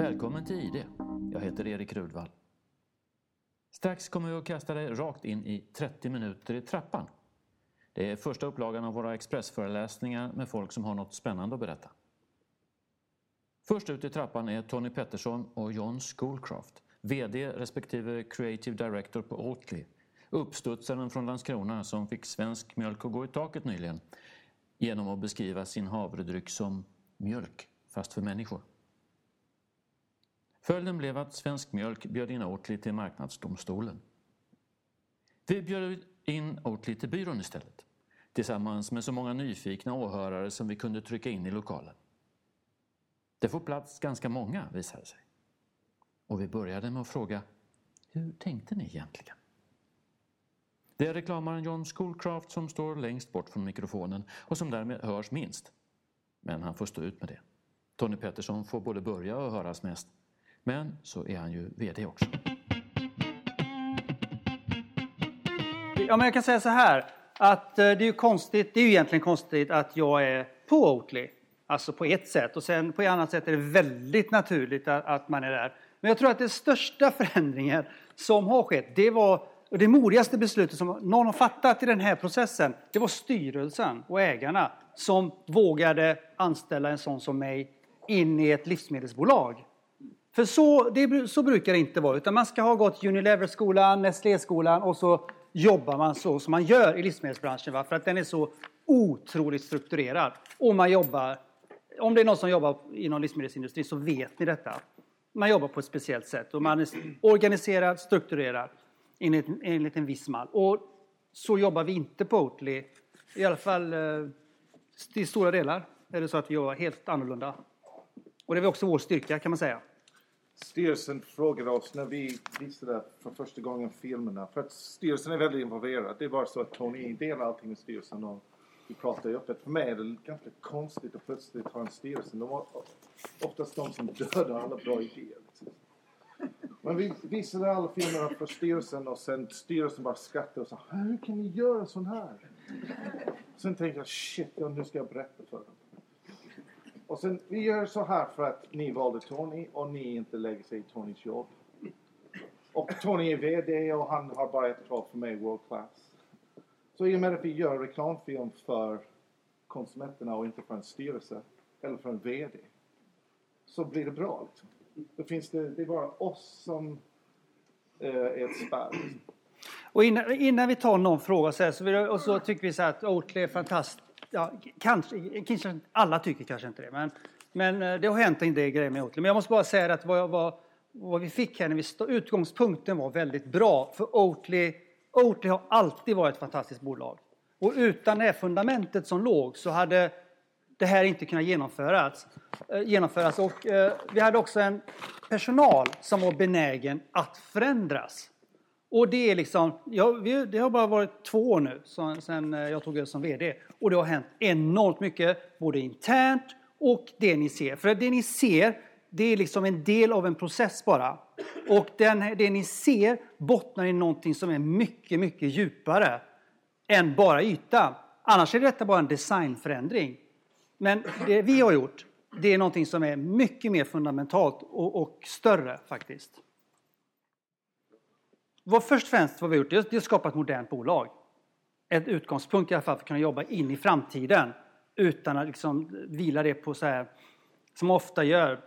Välkommen till ID. Jag heter Erik Rudvall. Strax kommer vi att kasta dig rakt in i 30 minuter i trappan. Det är första upplagan av våra expressföreläsningar med folk som har något spännande att berätta. Först ut i trappan är Tony Pettersson och John Schoolcraft, VD respektive Creative Director på Oatly, uppstudsaren från Landskrona som fick svensk mjölk att gå i taket nyligen genom att beskriva sin havredryck som mjölk, fast för människor. Följden blev att Svensk Mjölk bjöd in Oatly till Marknadsdomstolen. Vi bjöd in Oatly till byrån istället, tillsammans med så många nyfikna åhörare som vi kunde trycka in i lokalen. Det får plats ganska många, visade sig. Och vi började med att fråga, hur tänkte ni egentligen? Det är reklamaren John Schoolcraft som står längst bort från mikrofonen och som därmed hörs minst. Men han får stå ut med det. Tony Pettersson får både börja och höras mest. Men så är han ju VD också. Ja, men jag kan säga så här, att eh, det är ju konstigt, det är ju egentligen konstigt att jag är på Oatly. Alltså på ett sätt och sen på ett annat sätt är det väldigt naturligt att, att man är där. Men jag tror att den största förändringen som har skett, det var och det modigaste beslutet som någon har fattat i den här processen, det var styrelsen och ägarna som vågade anställa en sån som mig in i ett livsmedelsbolag. För så, det, så brukar det inte vara, utan man ska ha gått Unilever-skolan, Nestlé-skolan och så jobbar man så som man gör i livsmedelsbranschen. Va? För att den är så otroligt strukturerad. Och man jobbar, om det är någon som jobbar inom livsmedelsindustrin så vet ni detta. Man jobbar på ett speciellt sätt och man är organiserad, strukturerad enligt, enligt en viss mall. Och så jobbar vi inte på Oatly. I alla fall eh, till i stora delar är det så att vi jobbar helt annorlunda. Och det är också vår styrka kan man säga. Styrelsen frågade oss när vi visade för första gången filmerna, för att styrelsen är väldigt involverad. Det är bara så att Tony delar allting med styrelsen och vi pratar öppet. För mig är det ganska konstigt att plötsligt ha en styrelse. De var oftast de som dödar alla bra idéer. Men vi visade alla filmerna för styrelsen och sen styrelsen bara skrattade och sa Hur kan ni göra sån här? Sen tänkte jag shit, ja, nu ska jag berätta för dem. Och sen, vi gör så här för att ni valde Tony och ni inte lägger sig i Tonys jobb. Och Tony är VD och han har bara ett krav för mig, world class. Så i och med att vi gör reklamfilm för konsumenterna och inte för en styrelse eller för en VD så blir det bra. Liksom. Då finns det, det är bara oss som eh, är ett spärr. Och innan, innan, vi tar någon fråga så, här, så, vi, och så tycker vi så här att Oatly är fantastiskt. Ja, kanske, kanske, alla tycker kanske inte det, men, men eh, det har hänt en del grejer med Oatly. Men jag måste bara säga att vad, vad, vad vi fick här, när vi stod, utgångspunkten var väldigt bra. För Oatly, Oatly har alltid varit ett fantastiskt bolag. Och utan det här fundamentet som låg så hade det här inte kunnat genomföras. Eh, genomföras. Och, eh, vi hade också en personal som var benägen att förändras. Och det är liksom, ja, vi, det har bara varit två år nu sedan sen eh, jag tog över som VD. Och det har hänt enormt mycket, både internt och det ni ser. För det ni ser, det är liksom en del av en process bara. Och den, det ni ser bottnar i någonting som är mycket, mycket djupare än bara yta. Annars är detta bara en designförändring. Men det vi har gjort, det är någonting som är mycket mer fundamentalt och, och större faktiskt. Vad först och främst vad vi har gjort, det är att skapa ett modernt bolag. En utgångspunkt i alla fall för att kunna jobba in i framtiden utan att liksom vila det på så här, som ofta gör,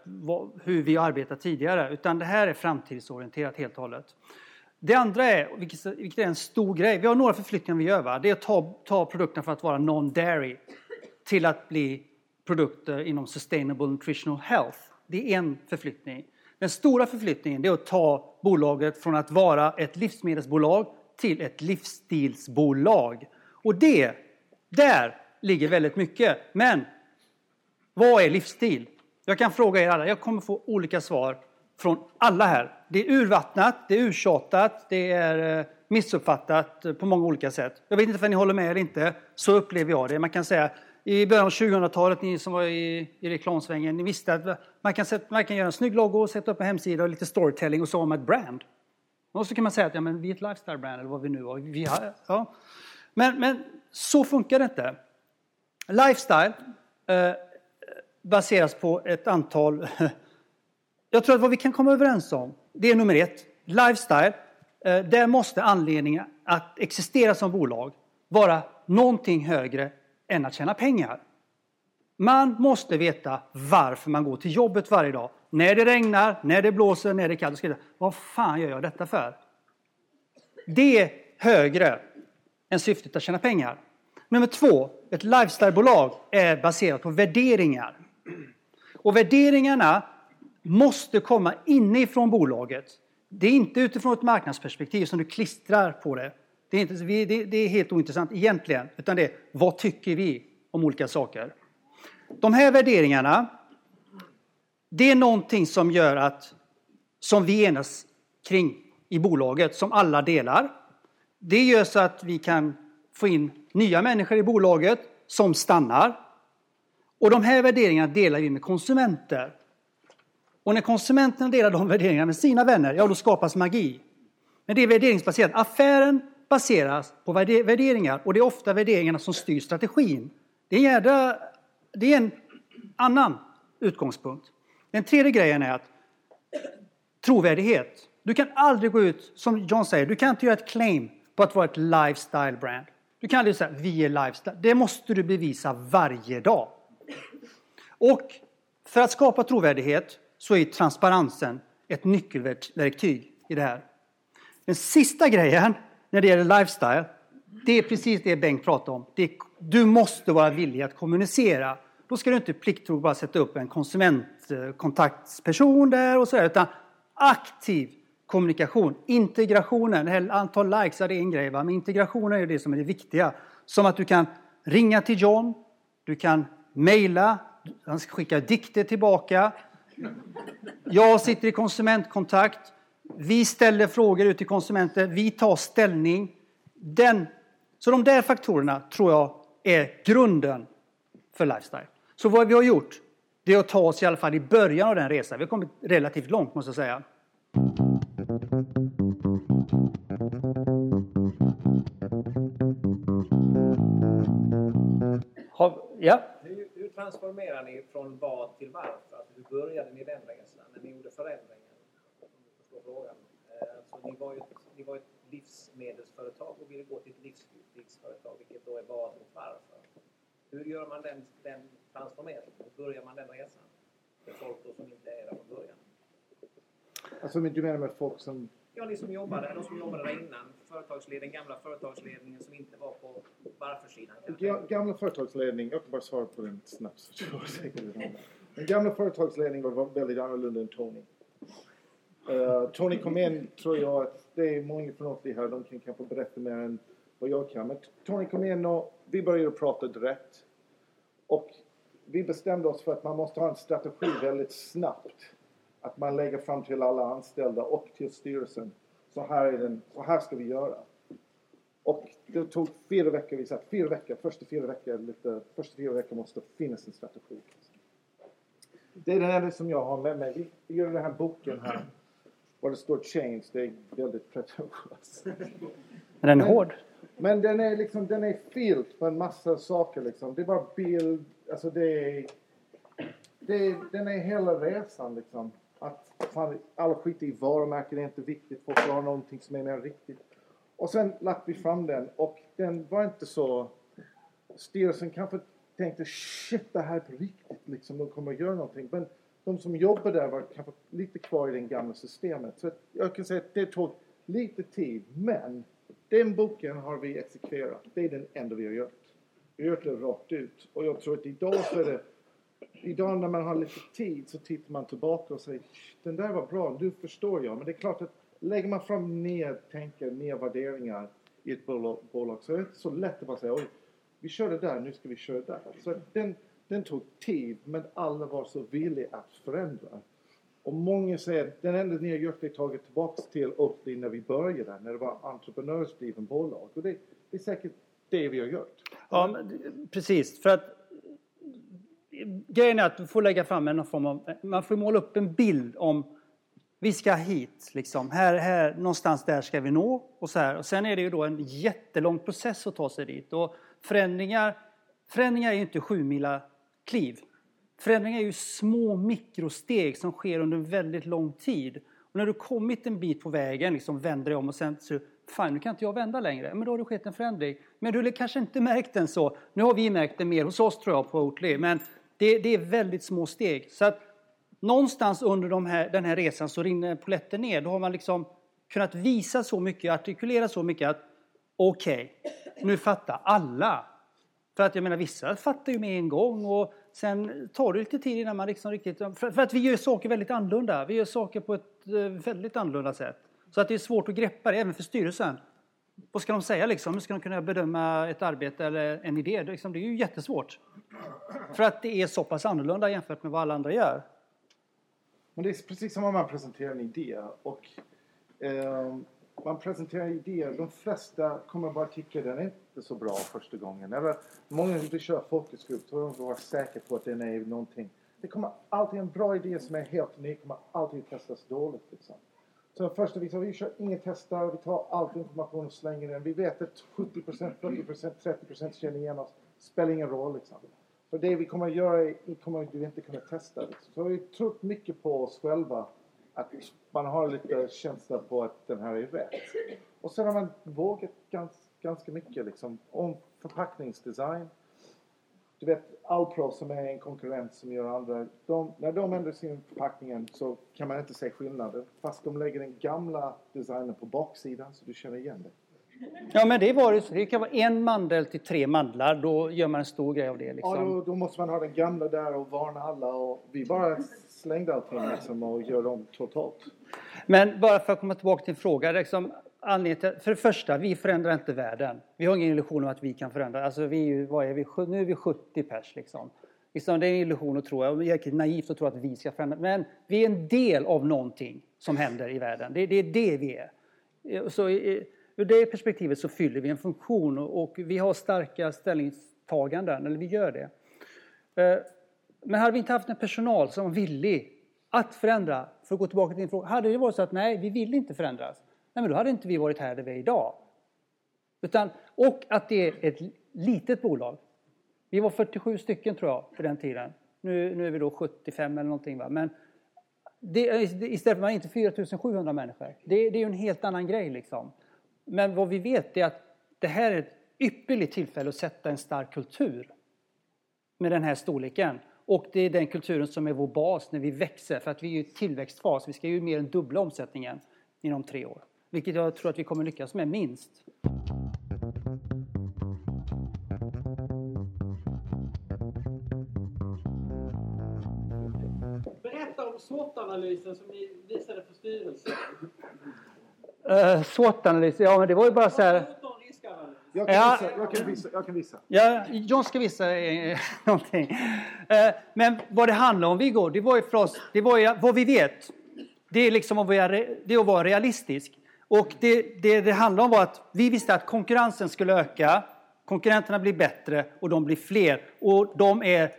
hur vi har arbetat tidigare. Utan det här är framtidsorienterat helt och hållet. Det andra är, vilket är en stor grej, vi har några förflyttningar vi gör. Va? Det är att ta, ta produkterna från att vara non-dairy till att bli produkter inom Sustainable Nutritional Health. Det är en förflyttning. Den stora förflyttningen är att ta bolaget från att vara ett livsmedelsbolag till ett livsstilsbolag. Och det, där ligger väldigt mycket. Men vad är livsstil? Jag kan fråga er alla, jag kommer få olika svar från alla här. Det är urvattnat, det är urtjatat, det är eh, missuppfattat eh, på många olika sätt. Jag vet inte om ni håller med eller inte, så upplever jag det. Man kan säga i början av 2000-talet, ni som var i, i reklamsvängen, ni visste att man kan, sätta, man kan göra en snygg logo, sätta upp en hemsida och lite storytelling och så har man ett brand. Och så kan man säga att ja, men vi är ett lifestyle-brand eller vad vi nu har. Vi har ja. men, men så funkar det inte. Lifestyle eh, baseras på ett antal jag tror att vad vi kan komma överens om, det är nummer ett, lifestyle. Eh, där måste anledningen att existera som bolag vara någonting högre än att tjäna pengar. Man måste veta varför man går till jobbet varje dag. När det regnar, när det blåser, när det är kallt. Vad fan gör jag detta för? Det är högre än syftet att tjäna pengar. Nummer två, ett lifestylebolag är baserat på värderingar. Och värderingarna måste komma inifrån bolaget. Det är inte utifrån ett marknadsperspektiv som du klistrar på det. Det är, inte, det är helt ointressant egentligen, utan det är vad tycker vi om olika saker. De här värderingarna, det är någonting som gör att, som vi enas kring i bolaget, som alla delar. Det gör så att vi kan få in nya människor i bolaget som stannar. Och de här värderingarna delar vi med konsumenter. Och när konsumenterna delar de värderingarna med sina vänner, ja då skapas magi. Men det är värderingsbaserat. Affären baseras på värderingar och det är ofta värderingarna som styr strategin. Det är, jävla, det är en annan utgångspunkt. Den tredje grejen är att trovärdighet. Du kan aldrig gå ut, som John säger, du kan inte göra ett claim på att vara ett lifestyle brand. Du kan aldrig säga vi är lifestyle. Det måste du bevisa varje dag. Och för att skapa trovärdighet så är transparensen ett nyckelverktyg i det här. Den sista grejen när det gäller lifestyle, det är precis det Bengt pratade om. Är, du måste vara villig att kommunicera. Då ska du inte plikttroget bara sätta upp en konsumentkontaktsperson där och sådär, utan aktiv kommunikation. Integrationen, antal likes är en grej, va? men integrationen är det som är det viktiga. Som att du kan ringa till John, du kan mejla, han ska skicka dikter tillbaka. Jag sitter i konsumentkontakt. Vi ställer frågor ut till konsumenter. Vi tar ställning. Den, så de där faktorerna tror jag är grunden för lifestyle. Så vad vi har gjort, det är att ta oss i alla fall i början av den resan. Vi har kommit relativt långt måste jag säga. Har, ja? Hur, hur, transformerar ni från vad till varför? Alltså, hur började ni den resan? När ni gjorde förändringen? frågan. Eh, alltså, ni, var ju ett, ni var ett livsmedelsföretag och ville gå till ett livsmedelsföretag. vilket då är vad och varför. Hur gör man den, den transformeringen? Hur börjar man den resan? För folk då som inte är där från början. Alltså du menar med folk som... Ja, ni som jobbade, de som jobbade där innan. Företagsledningen, gamla företagsledningen som inte var på varför-sidan. Gamla företagsledning, jag kan bara svara på den snabbt. Den gamla företagsledningen var väldigt annorlunda än Tony. Uh, Tony kom in, tror jag att det är många från oss här, de kan kanske berätta mer än vad jag kan. Men Tony kom in och vi började prata direkt. Och vi bestämde oss för att man måste ha en strategi väldigt snabbt att man lägger fram till alla anställda och till styrelsen. Så här, är den, så här ska vi göra. Och det tog fyra veckor, vi satt fyra veckor, första fyra veckor, lite, första fyra veckor måste finnas en strategi. Det är det enda som jag har med mig. Vi gör den här boken här. Var det står change, det är väldigt pretentiöst. Men den är hård. Men den är liksom, den är fylld med en massa saker liksom. Det är bara bild, alltså det är... Det är den är hela resan liksom. Att fan, alla skiter i varumärken är inte viktigt. Folk vill ha någonting som är mer riktigt. Och sen lagt vi fram den och den var inte så... Styrelsen kanske tänkte shit det här är på riktigt liksom. De kommer att göra någonting. Men de som jobbar där var kanske lite kvar i det gamla systemet. Så jag kan säga att det tog lite tid. Men den boken har vi exekverat. Det är den enda vi har gjort. Vi det rakt ut. Och jag tror att idag så är det idag när man har lite tid så tittar man tillbaka och säger den där var bra, nu förstår jag. Men det är klart att lägger man fram nya tankar, nya värderingar i ett bolag så är det inte så lätt att bara säga oj, vi körde där, nu ska vi köra där. Så den, den tog tid men alla var så villiga att förändra. Och många säger att den enda ni har gjort är tagit tillbaka till Oatly när vi började, när det var entreprenörsdriven bolag. Och det, det är säkert det vi har gjort. Ja, precis. För att grejen är att du får lägga fram en form av, man får måla upp en bild om vi ska hit, liksom. här, här, någonstans där ska vi nå. Och, så här. och sen är det ju då en jättelång process att ta sig dit. Och förändringar, förändringar är ju inte sju mila kliv. Förändringar är ju små mikrosteg som sker under en väldigt lång tid. Och när du kommit en bit på vägen, liksom vänder dig om och sen så Fan, nu kan inte jag vända längre. Men då har det skett en förändring. Men du har kanske inte märkt den så. Nu har vi märkt det mer hos oss tror jag på Oatly. Men det, det är väldigt små steg. Så att någonstans under de här, den här resan så rinner poletten ner. Då har man liksom kunnat visa så mycket, artikulera så mycket att okej, okay, nu fattar alla. För att jag menar, vissa fattar ju med en gång och sen tar det lite tid innan man liksom riktigt... För, för att vi gör saker väldigt annorlunda. Vi gör saker på ett eh, väldigt annorlunda sätt. Så att det är svårt att greppa det, även för styrelsen. Vad ska de säga liksom? Hur ska de kunna bedöma ett arbete eller en idé? Det, är liksom, ju jättesvårt. För att det är så pass annorlunda jämfört med vad alla andra gör. Men det är precis som om man presenterar en idé. Och eh, man presenterar idéer. De flesta kommer bara tycka den är inte så bra första gången. Eller många som kör fokusgrupp tror de vara säkra på att den är någonting. Det kommer alltid en bra idé som är helt ny kommer alltid testas dåligt. Liksom. Så första vi tar, vi kör inga testar, vi tar all information och slänger den. Vi vet att 70%, 40%, 30% känner igen oss. Spelar ingen roll liksom. För det vi kommer att göra kommer du inte kunna testa. Liksom. Så vi har trott mycket på oss själva. Att man har lite känsla på att den här är rätt. Och sen har man vågat ganska, ganska mycket liksom. Om förpackningsdesign du vet Alpro som är en konkurrent som gör andra. De, när de ändrar sin förpackning så kan man inte se skillnaden. Fast de lägger den gamla designen på baksidan så du känner igen det. Ja men det var det. Det kan vara en mandel till tre mandlar. Då gör man en stor grej av det. Liksom. Ja, då, då, måste man ha den gamla där och varna alla. Och vi bara slängde allting liksom och gör dem totalt. Men bara för att komma tillbaka till en fråga. Liksom, anledningen till, för det första, vi förändrar inte världen. Vi har ingen illusion om att vi kan förändra. Alltså vi, vad är vi, nu är vi 70 pers liksom. liksom det är en illusion att tro, och är naivt att tro att vi ska förändra. Men vi är en del av någonting som händer i världen. Det, det är det vi är. Så ur det perspektivet så fyller vi en funktion och vi har starka ställningstaganden, eller vi gör det. Eh, men hade vi inte haft en personal som var villig att förändra, för att gå tillbaka till din fråga, hade det varit så att nej, vi vill inte förändras nej men då hade inte vi varit här där vi är idag. Utan, och att det är ett litet bolag. Vi var 47 stycken tror jag på den tiden. Nu, nu är vi då 75 eller någonting. Va? Men det, istället för man inte 4700 människor. Det, det är ju en helt annan grej liksom. Men vad vi vet är att det här är ett ypperligt tillfälle att sätta en stark kultur med den här storleken. Och det är den kulturen som är vår bas när vi växer, för att vi är i tillväxtfas. Vi ska ju mer än dubbla omsättningen inom tre år. Vilket jag tror att vi kommer lyckas med minst. Berätta om SWOT-analysen som ni visade för styrelsen. Uh, SWOT-analys, ja men det var ju bara så här... Jag kan, ja, visa, jag kan visa. Jag kan visa. Ja, John ska visa eh, någonting. Uh, men vad det handlar om, Viggo, det var ju för oss, det var ju vad vi vet. Det är liksom att vara, det är att vara realistisk. Och det, det det handlade om var att vi visste att konkurrensen skulle öka, konkurrenterna blir bättre och de blir fler. Och de är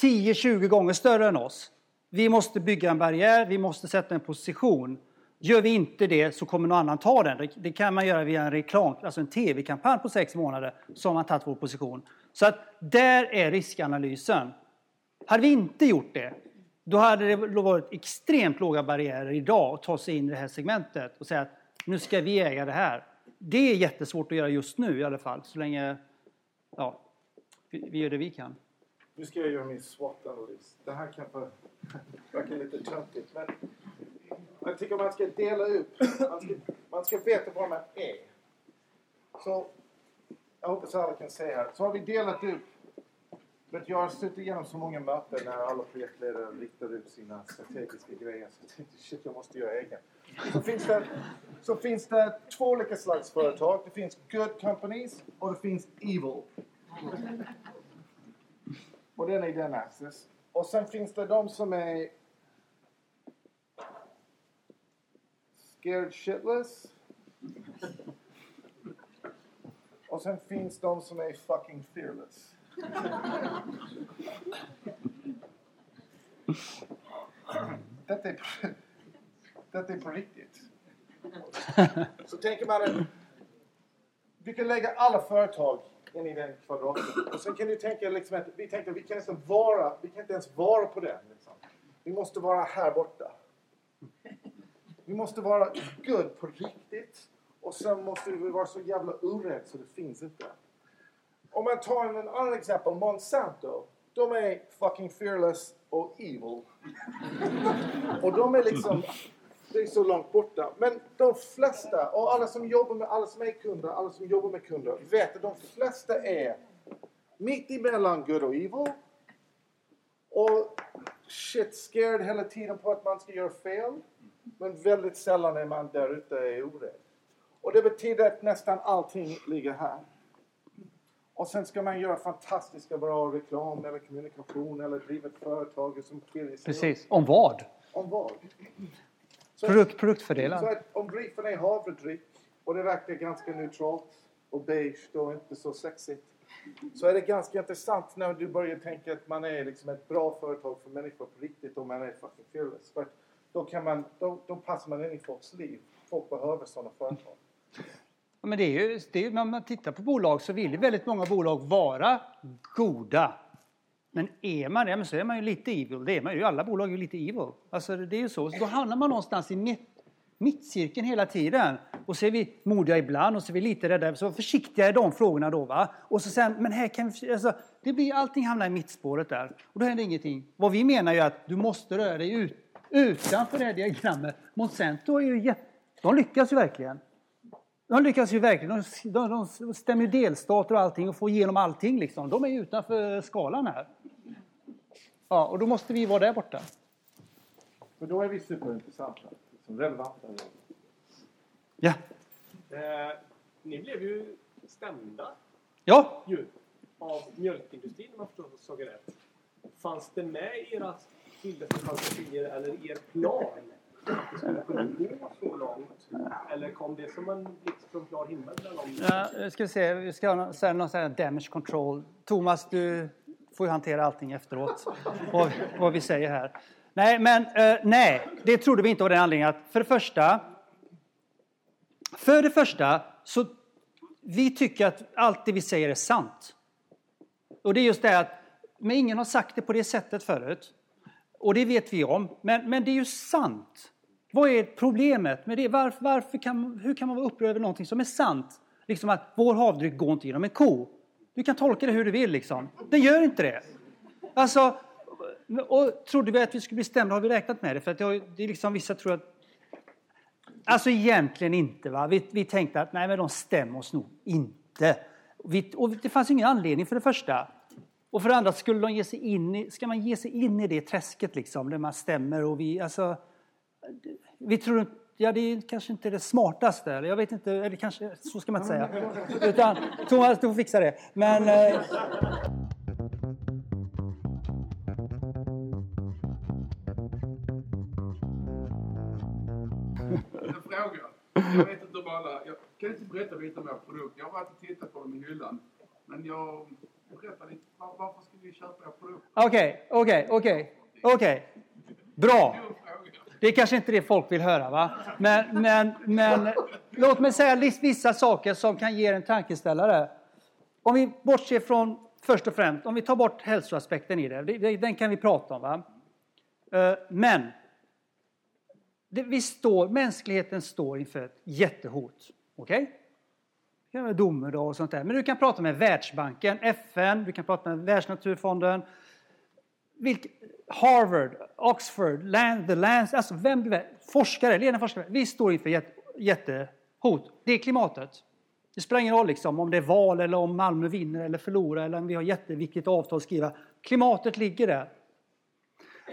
10-20 gånger större än oss. Vi måste bygga en barriär, vi måste sätta en position. Gör vi inte det så kommer någon annan ta den. Det kan man göra via en reklam, alltså en tv-kampanj på sex månader, så har man tagit vår position. Så att där är riskanalysen. Hade vi inte gjort det, då hade det varit extremt låga barriärer idag att ta sig in i det här segmentet och säga att nu ska vi äga det här. Det är jättesvårt att göra just nu i alla fall, så länge ja, vi, vi gör det vi kan. Nu ska jag göra min SWOT-analys. Det här kanske verkar lite töntigt, men jag tycker man ska dela upp. Man ska, man ska veta vad man är. Så, jag hoppas alla kan se här. Så har vi delat upp men jag har suttit igenom så många möten när alla projektledare riktar ut sina strategiska grejer. Så jag tänkte shit, jag måste göra egen. Så finns, det, så finns det två olika slags företag. Det finns good companies och det finns evil. Och den är den axis. Och sen finns det de som är scared shitless. Och sen finns de som är fucking fearless. Detta är, detta är på riktigt. Så tänker man att vi kan lägga alla företag in i den kvadraten. Och sen kan du tänka liksom att vi tänkte att vi kan inte vara, vi kan inte ens vara på den. Liksom. Vi måste vara här borta. Vi måste vara good på riktigt. Och sen måste vi vara så jävla orädd så det finns inte. Om man tar en annan exempel, Monsanto. De är fucking fearless och evil. och de är liksom, det är så långt borta. Men de flesta, och alla som jobbar med, alla som är kunder, alla som jobbar med kunder, vet att de flesta är mitt emellan good och evil. Och shit scared hela tiden på att man ska göra fel. Men väldigt sällan är man där ute är orädd. Och det betyder att nästan allting ligger här. Och sen ska man göra fantastiska bra reklam eller kommunikation eller driva ett företag som skiljer sig Precis. Om vad? Om vad? Så, Produkt, så produktfördelar. att om briefen är havredryck och det verkar ganska neutralt och beige och inte så sexigt. Så är det ganska intressant när du börjar tänka att man är liksom ett bra företag för människor på riktigt och man är fucking fearless. För då, kan man, då, då passar man in i folks liv. Folk behöver sådana företag. Ja, Men det är ju, det är, när man tittar på bolag så vill ju väldigt många bolag vara goda. Men är man det, så är man ju lite evil. Det är man ju. Alla bolag är ju lite evil. Alltså det är ju så. så då hamnar man någonstans i mitt, mittcirkeln hela tiden. Och så är vi modiga ibland och så är vi lite rädda. Så försiktiga i de frågorna då. Va? Och så sen, men här kan vi, alltså, det blir, allting hamnar i mittspåret där. Och då händer ingenting. Vad vi menar är ju att du måste röra dig ut, utanför det här diagrammet. Monsanto är ju jätte, de lyckas ju verkligen. De lyckas ju verkligen. De, de, de stämmer ju delstater och allting och får igenom allting. Liksom. De är ju utanför skalan här. Ja, och då måste vi vara där borta. För då är vi superintressanta. Liksom relevanta. Ja. Eh, ni blev ju stämda Ja, ju av mjölkindustrin om jag förstår saken rätt. Fanns det med i era fantasier eller er plan Eller kom det som en blixt från klar himmel? Ja ska vi se. Vi ska ha någon sån här damage control. Thomas, du får ju hantera allting efteråt. vad, vad vi säger här. Nej, men eh, nej, det trodde vi inte av den anledningen att för det första För det första så vi tycker att allt det vi säger är sant. Och det är just det att men ingen har sagt det på det sättet förut. Och det vet vi om. Men, men det är ju sant. Vad är problemet med det? Varför, varför kan, hur kan man vara upprörd över någonting som är sant? Liksom att vår havdryck går inte genom en ko. Du kan tolka det hur du vill liksom. Den gör inte det. Alltså, och trodde vi att vi skulle bli stämda har vi räknat med det. För att det, det är liksom vissa tror att Alltså egentligen inte. Va? Vi, vi tänkte att nej, men de stämmer oss nog inte. Vi, och det fanns ingen anledning för det första. Och för det andra, skulle de ge sig in i, ska man ge sig in i det träsket liksom, där man stämmer och vi, alltså, vi tror inte Ja, det är kanske inte det smartaste. Eller jag vet inte, eller kanske, så ska man inte säga. Utan, Thomas, du får fixa det. Men, eh, En fråga. Jag vet inte om alla... Jag kan inte berätta lite om er produkt. Jag har varit och tittat på dem i hyllan. Men jag... Berätta lite. Varför ska vi köpa era produkter? okej, okej, okej, okej. Bra. Det är är kanske inte det folk vill höra, va? Men, men, men låt mig säga vissa saker som kan ge er en tankeställare. Om vi bortser från, först och främst, om vi tar bort hälsoaspekten i det, den kan vi prata om. Va? Eh, men det, vi står, mänskligheten står inför ett jättehot. Okej? Okay? Göra domedag och sånt där. Men du kan prata med Världsbanken, FN, du kan prata med Världsnaturfonden, vilk, Harvard, Oxford, Land, The Lands, alltså vem du vill. forskare, ledande forskare. Vi står inför jätte, jättehot. Det är klimatet. Det spelar ingen roll liksom, om det är val eller om Malmö vinner eller förlorar eller om vi har jätteviktigt avtal att skriva. Klimatet ligger där.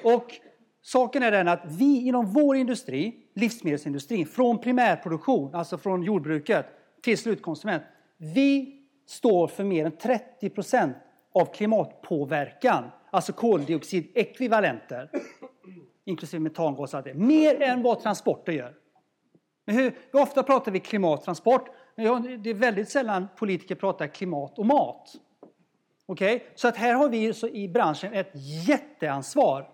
Och saken är den att vi inom vår industri, livsmedelsindustrin, från primärproduktion, alltså från jordbruket till slutkonsument, vi står för mer än 30 procent av klimatpåverkan, alltså koldioxidekvivalenter, inklusive metangas och allt det. Mer än vad transporter gör. Men hur, hur ofta pratar vi klimat, transport? Men Det är väldigt sällan politiker pratar klimat och mat. Okej? Så att här har vi så i branschen ett jätteansvar.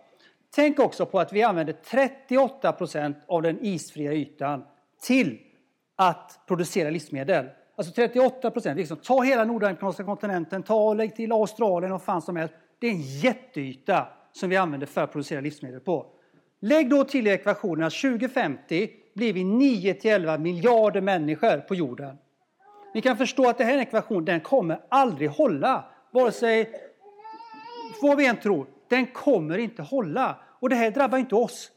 Tänk också på att vi använder 38 procent av den isfria ytan till att producera livsmedel. Alltså 38 procent. Liksom, ta hela nordamerikanska kontinenten, ta och lägg till Australien och fan som helst. Det är en jätteyta som vi använder för att producera livsmedel på. Lägg då till i ekvationen att 2050 blir vi 9-11 miljarder människor på jorden. Ni kan förstå att den här ekvationen den kommer aldrig hålla. Vare sig vad vi än tror, den kommer inte hålla. Och det här drabbar inte oss.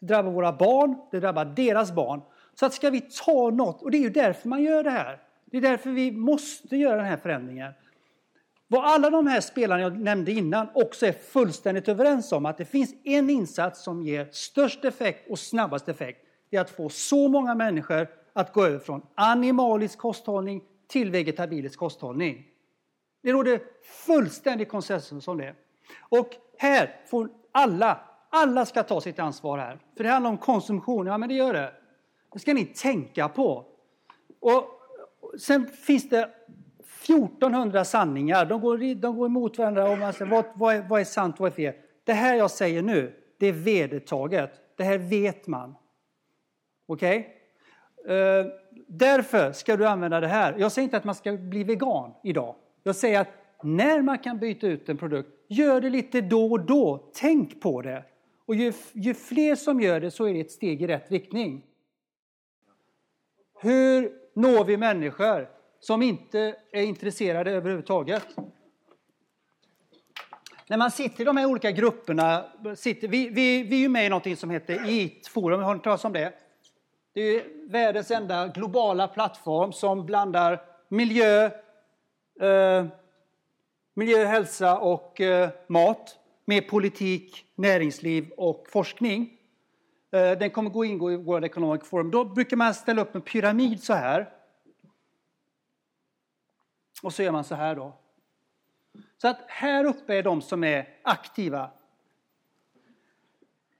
Det drabbar våra barn, det drabbar deras barn. Så att ska vi ta något, och det är ju därför man gör det här. Det är därför vi måste göra den här förändringen. Vad alla de här spelarna jag nämnde innan också är fullständigt överens om att det finns en insats som ger störst effekt och snabbast effekt. Det är att få så många människor att gå över från animalisk kosthållning till vegetabilisk kosthållning. Det råder fullständig konsensus om det. Och här får alla, alla ska ta sitt ansvar här. För det handlar om konsumtion, ja men det gör det. Det ska ni tänka på. Och sen finns det 1400 sanningar. De går, de går emot varandra. Och man säger, vad, vad, är, vad är sant, vad är fel? Det här jag säger nu, det är vedertaget. Det här vet man. Okej? Okay? Uh, eh, därför ska du använda det här. Jag säger inte att man ska bli vegan idag. Jag säger att när man kan byta ut en produkt, gör det lite då och då. Tänk på det. Och ju, ju fler som gör det så är det ett steg i rätt riktning. Hur når vi människor som inte är intresserade överhuvudtaget? När man sitter i de här olika grupperna, sitter, vi, vi, vi är ju med i något som heter EAT Forum, har ni hört om det? Det är världens enda globala plattform som blandar miljö, eh, miljö, hälsa och eh, mat med politik, näringsliv och forskning. Eh, den kommer gå ingå i World Economic Forum. Då brukar man ställa upp en pyramid så här. Och så gör man så här då. Så att här uppe är de som är aktiva.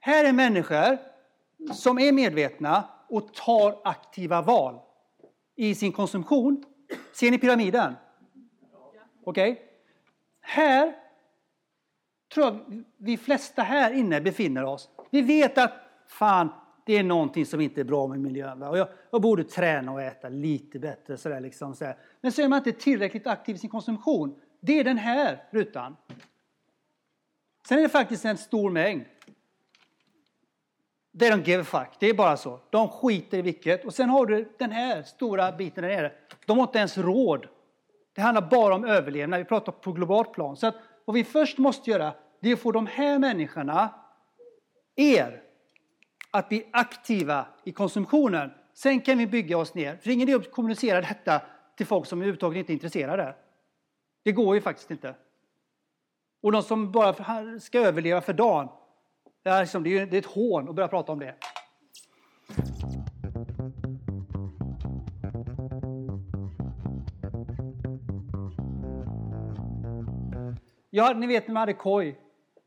Här är människor som är medvetna och tar aktiva val i sin konsumtion. Ser ni pyramiden? Okej? Okay. Här tror jag vi flesta här inne befinner oss. Vi vet att fan, det är någonting som inte är bra med miljön. Och jag, jag borde träna och äta lite bättre. Sådär, liksom, sådär. Men så är man inte tillräckligt aktiv i sin konsumtion. Det är den här rutan. Sen är det faktiskt en stor mängd. They don't give a fuck. Det är bara så. De skiter i vilket. Och sen har du den här stora biten där nere. De har inte ens råd. Det handlar bara om överlevnad. Vi pratar på globalt plan. Så att vad vi först måste göra, det är att få de här människorna, er, att bli aktiva i konsumtionen. Sen kan vi bygga oss ner. För det är ingen idé att kommunicera detta till folk som överhuvudtaget inte är intresserade. Det går ju faktiskt inte. Och de som bara ska överleva för dagen, det är, liksom, det är ett hån att börja prata om det. Ja, ni vet när man hade koj.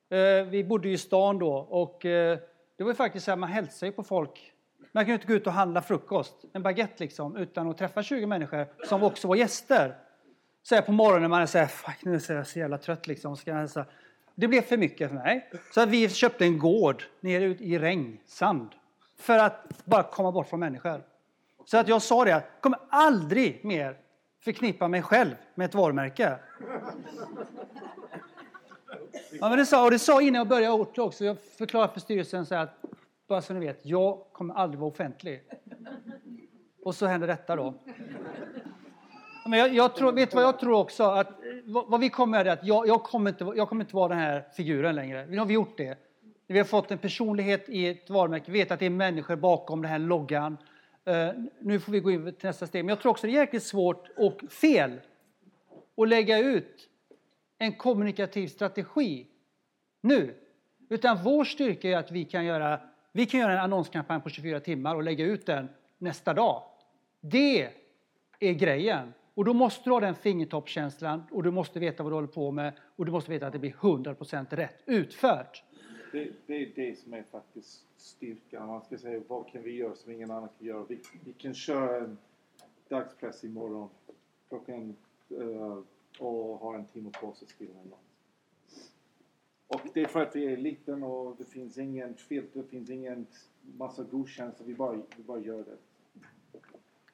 Eh, vi bodde ju i stan då och eh, det var ju faktiskt så att man hälsade på folk. Man kunde inte gå ut och handla frukost, en baguette liksom, utan att träffa 20 människor som också var gäster. Så här på morgonen när man är så här, fuck nu är jag så jävla trött liksom. Ska jag hälsa. Det blev för mycket för mig. Så att vi köpte en gård nere i regn, sand. För att bara komma bort från människor. Så att jag sa det, jag kommer aldrig mer förknippa mig själv med ett varumärke. Ja, men det sa, och det sa innan jag började ort också. Jag förklarade för styrelsen så att, bara så ni vet, jag kommer aldrig vara offentlig. Och så händer detta då. Men jag, jag tror, vet vad jag tror också? Att, vad, vad vi kommer med är att jag, jag, kommer inte, jag kommer inte vara den här figuren längre. Nu har vi gjort det. Vi har fått en personlighet i ett varumärke. Vi vet att det är människor bakom den här loggan. Uh, nu får vi gå in till nästa steg. Men jag tror också det är jäkligt svårt och fel att lägga ut en kommunikativ strategi nu. Utan vår styrka är att vi kan göra, vi kan göra en annonskampanj på 24 timmar och lägga ut den nästa dag. Det är grejen. Och då måste du ha den fingertoppskänslan och du måste veta vad du håller på med och du måste veta att det blir 100% rätt utfört. Det, det, är det som är faktiskt styrkan. Man ska säga vad kan vi göra som ingen annan kan göra. Vi, vi kan köra en dagspress imorgon klockan uh, och ha en timme på sig att skriva en låt. Och det är för att vi är liten och det finns ingen filter, det finns ingen massa godkänt så vi bara, vi bara gör det.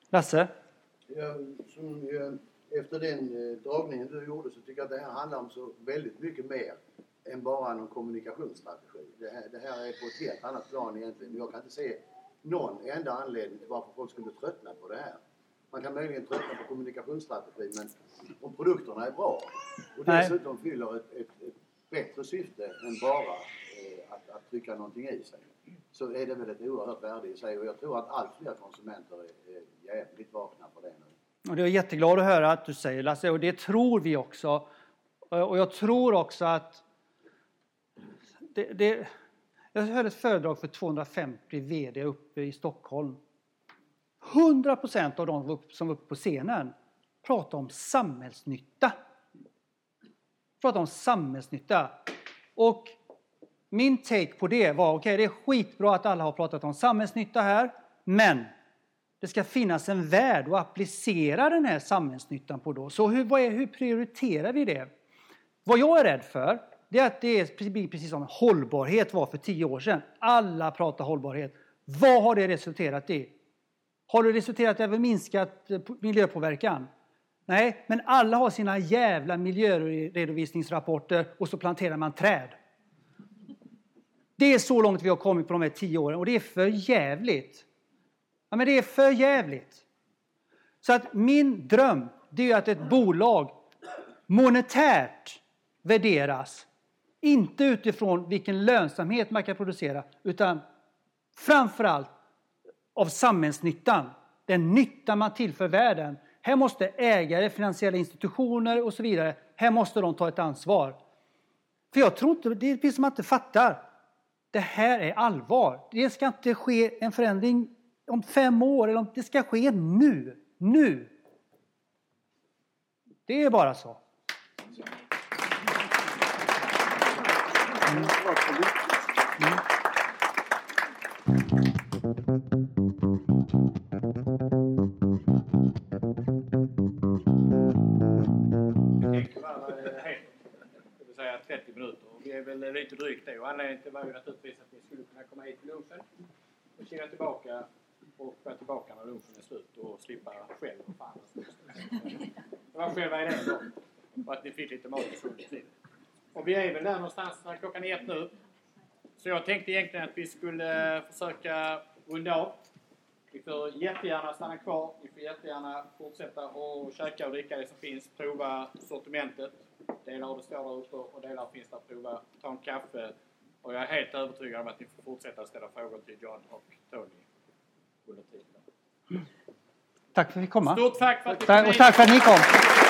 Lasse? Ja, som, efter den eh, dragningen du gjorde så tycker jag att det här handlar om så väldigt mycket mer än bara någon kommunikationsstrategi. Det här, det här är på ett helt annat plan egentligen. Jag kan inte se någon enda anledning till varför folk skulle tröttna på det här. Man kan möjligen tröttna på kommunikationsstrategi men om produkterna är bra och Nej. dessutom fyller ett, ett, ett bättre syfte än bara eh, att, att trycka någonting i sig så är det väl ett oerhört värde i sig och jag tror att allt fler konsumenter är, är jävligt vakna på det nu. Och det är jag jätteglad att höra att du säger Lasse och det tror vi också. Och jag tror också att det, det, jag höll ett föredrag för 250 VD uppe i Stockholm. 100 procent av de som var uppe på scenen pratade om samhällsnytta. Pratade om samhällsnytta. Och min take på det var, okej okay, det är skitbra att alla har pratat om samhällsnytta här, men det ska finnas en värld att applicera den här samhällsnyttan på då. Så hur, vad är, hur prioriterar vi det? Vad jag är rädd för, det är att det är precis som hållbarhet var för tio år sedan. Alla pratar hållbarhet. Vad har det resulterat i? Har det resulterat i minskat eh, miljöpåverkan? Nej, men alla har sina jävla miljöredovisningsrapporter och så planterar man träd. Det är så långt vi har kommit på de här tio åren och det är för jävligt. Ja, men det är för jävligt. Så att min dröm, det är att ett bolag monetärt värderas. Inte utifrån vilken lönsamhet man kan producera, utan framförallt av samhällsnyttan. Den nytta man tillför världen. Här måste ägare, finansiella institutioner och så vidare, här måste de ta ett ansvar. För jag tror inte, det finns som man inte fattar. Det här är allvar. Det ska inte ske en förändring om fem år, eller om det ska ske nu. Nu! Det är bara så. Mm. Mm. Det vill säga 30 minuter. Och vi är väl lite drygt det. Och anledningen till var ju naturligtvis att ni skulle kunna komma hit till lunchen och kila tillbaka och vara tillbaka när lunchen är slut och slippa själv och fan. Det var själva idén då. Och att ni fick lite mat i full tid. Och vi är väl där någonstans när klockan är ett nu. Så jag tänkte egentligen att vi skulle försöka runda av. Ni får jättegärna stanna kvar. Ni får jättegärna fortsätta och käka och dricka det som finns. Prova sortimentet. Delar av det står där ute och delar finns där. Prova. Ta en kaffe. Och jag är helt övertygad om att ni får fortsätta ställa frågor till John och Tony under tiden. Tack för att vi fick komma. Stort tack för att ni kom Och tack för att ni kom.